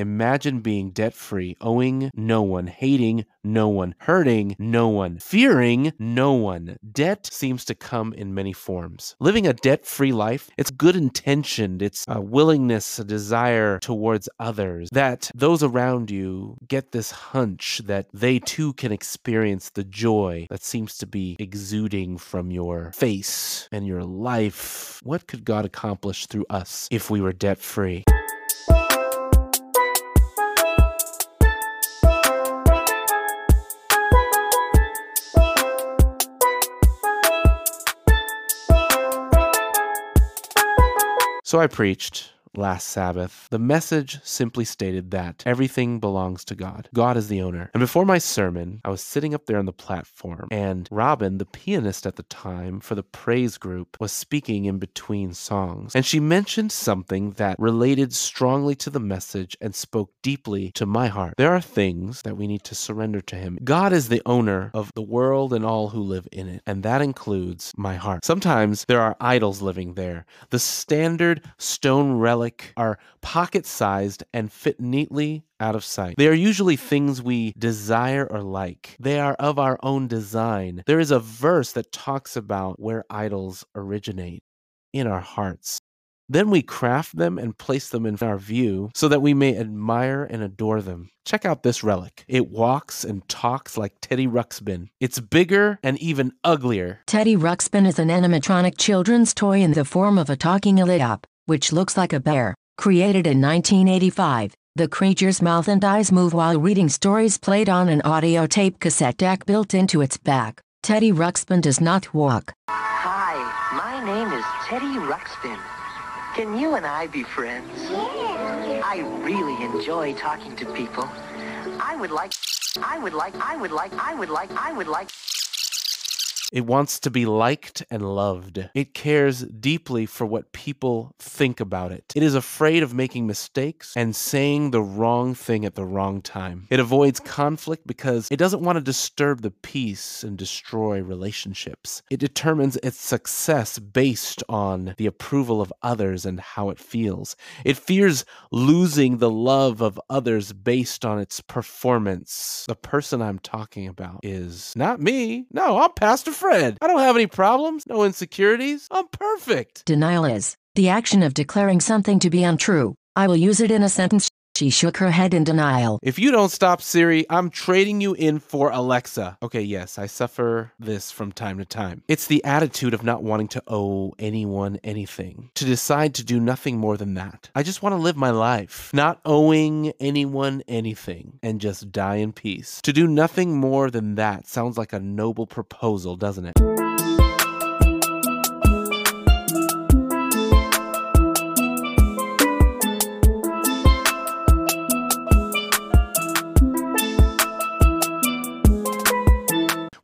Imagine being debt free, owing no one, hating no one, hurting no one, fearing no one. Debt seems to come in many forms. Living a debt free life, it's good intentioned, it's a willingness, a desire towards others, that those around you get this hunch that they too can experience the joy that seems to be exuding from your face and your life. What could God accomplish through us if we were debt free? So I preached last Sabbath. The message simply stated that everything belongs to God. God is the owner. And before my sermon, I was sitting up there on the platform, and Robin, the pianist at the time for the praise group, was speaking in between songs. And she mentioned something that related strongly to the message and spoke deeply to my heart. There are things that we need to surrender to Him. God is the owner of the world and all who live in it, and that includes my heart. Sometimes there are idols living there. The standard stone relic are pocket sized and fit neatly out of sight. They are usually things we desire or like. They are of our own design. There is a verse that talks about where idols originate in our hearts. Then we craft them and place them in our view so that we may admire and adore them. Check out this relic. It walks and talks like Teddy Ruxpin. It's bigger and even uglier. Teddy Ruxpin is an animatronic children's toy in the form of a talking Illiop which looks like a bear. Created in 1985, the creature's mouth and eyes move while reading stories played on an audio tape cassette deck built into its back. Teddy Ruxpin does not walk. Hi, my name is Teddy Ruxpin. Can you and I be friends? Yeah. I really enjoy talking to people. I would like, I would like, I would like, I would like, I would like. It wants to be liked and loved. It cares deeply for what people think about it. It is afraid of making mistakes and saying the wrong thing at the wrong time. It avoids conflict because it doesn't want to disturb the peace and destroy relationships. It determines its success based on the approval of others and how it feels. It fears losing the love of others based on its performance. The person I'm talking about is not me. No, I'm Pastor Fred. I don't have any problems, no insecurities. I'm perfect. Denial is the action of declaring something to be untrue. I will use it in a sentence. She shook her head in denial. If you don't stop Siri, I'm trading you in for Alexa. Okay, yes, I suffer this from time to time. It's the attitude of not wanting to owe anyone anything, to decide to do nothing more than that. I just want to live my life, not owing anyone anything, and just die in peace. To do nothing more than that sounds like a noble proposal, doesn't it?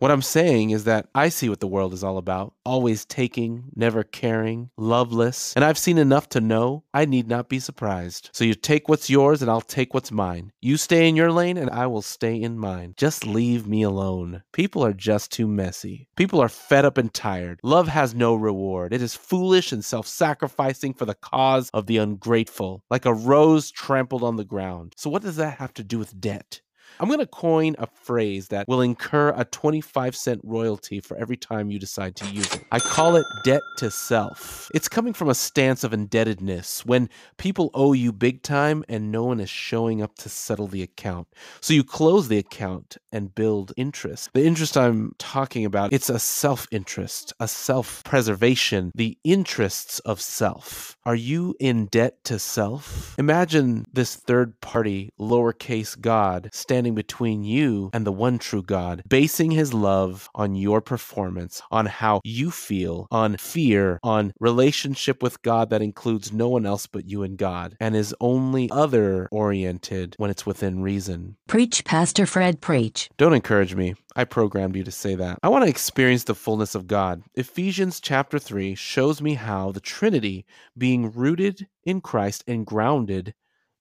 What I'm saying is that I see what the world is all about always taking, never caring, loveless, and I've seen enough to know I need not be surprised. So you take what's yours and I'll take what's mine. You stay in your lane and I will stay in mine. Just leave me alone. People are just too messy. People are fed up and tired. Love has no reward. It is foolish and self sacrificing for the cause of the ungrateful, like a rose trampled on the ground. So, what does that have to do with debt? I'm going to coin a phrase that will incur a 25 cent royalty for every time you decide to use it. I call it debt to self. It's coming from a stance of indebtedness when people owe you big time and no one is showing up to settle the account. So you close the account and build interest. The interest I'm talking about, it's a self-interest, a self-preservation, the interests of self. Are you in debt to self? Imagine this third party lowercase god standing standing between you and the one true God, basing his love on your performance, on how you feel, on fear, on relationship with God that includes no one else but you and God, and is only other oriented when it's within reason. Preach, Pastor Fred, preach. Don't encourage me. I programmed you to say that. I want to experience the fullness of God. Ephesians chapter 3 shows me how the Trinity, being rooted in Christ and grounded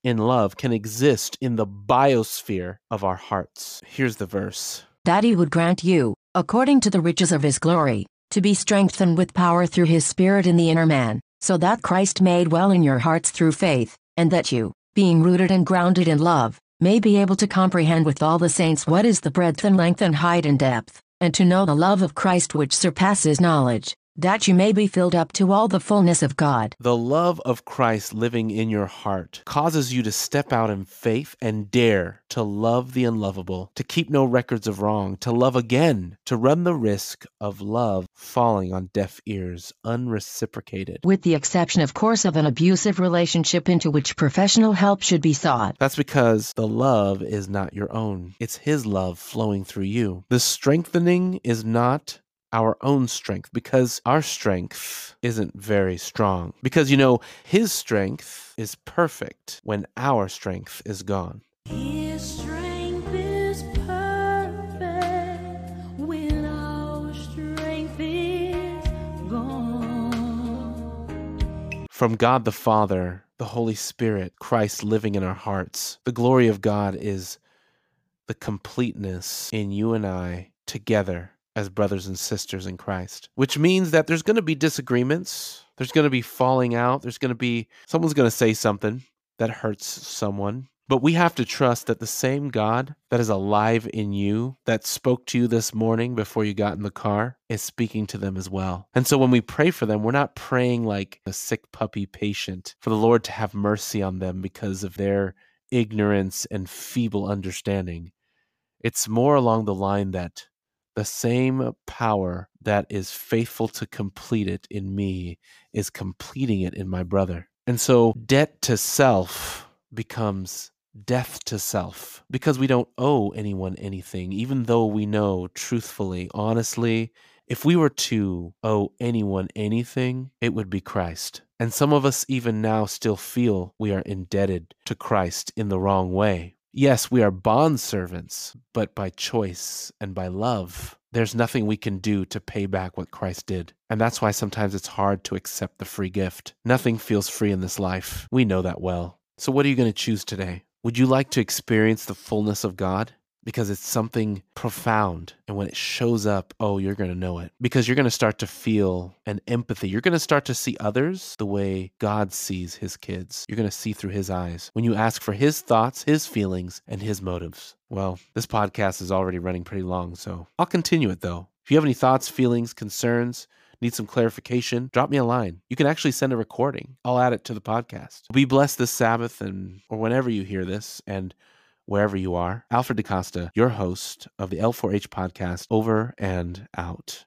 in love can exist in the biosphere of our hearts. Here's the verse That he would grant you, according to the riches of his glory, to be strengthened with power through his Spirit in the inner man, so that Christ may dwell in your hearts through faith, and that you, being rooted and grounded in love, may be able to comprehend with all the saints what is the breadth and length and height and depth, and to know the love of Christ which surpasses knowledge, that you may be filled up to all the fullness of God. The love of Christ living in your heart causes you to step out in faith and dare to love the unlovable, to keep no records of wrong, to love again, to run the risk of love falling on deaf ears, unreciprocated. With the exception, of course, of an abusive relationship into which professional help should be sought. That's because the love is not your own. It's His love flowing through you. The strengthening is not our own strength because our strength isn't very strong. Because, you know, His strength is perfect when our strength is gone. His strength is perfect when our strength is gone. From God the Father, the Holy Spirit, Christ living in our hearts, the glory of God is the completeness in you and I together as brothers and sisters in Christ, which means that there's going to be disagreements. There's going to be falling out. There's going to be someone's going to say something that hurts someone. But we have to trust that the same God that is alive in you, that spoke to you this morning before you got in the car, is speaking to them as well. And so when we pray for them, we're not praying like a sick puppy patient for the Lord to have mercy on them because of their ignorance and feeble understanding. It's more along the line that the same power that is faithful to complete it in me is completing it in my brother. And so debt to self becomes death to self because we don't owe anyone anything, even though we know truthfully, honestly, if we were to owe anyone anything, it would be Christ. And some of us, even now, still feel we are indebted to Christ in the wrong way. Yes, we are bond servants, but by choice and by love. There's nothing we can do to pay back what Christ did. And that's why sometimes it's hard to accept the free gift. Nothing feels free in this life. We know that well. So, what are you going to choose today? Would you like to experience the fullness of God? Because it's something profound. And when it shows up, oh, you're going to know it. Because you're going to start to feel an empathy. You're going to start to see others the way God sees his kids. You're going to see through his eyes when you ask for his thoughts, his feelings, and his motives. Well, this podcast is already running pretty long, so I'll continue it though. If you have any thoughts, feelings, concerns, need some clarification, drop me a line. You can actually send a recording. I'll add it to the podcast. Be blessed this Sabbath and or whenever you hear this and wherever you are. Alfred DaCosta, your host of the L4H podcast, over and out.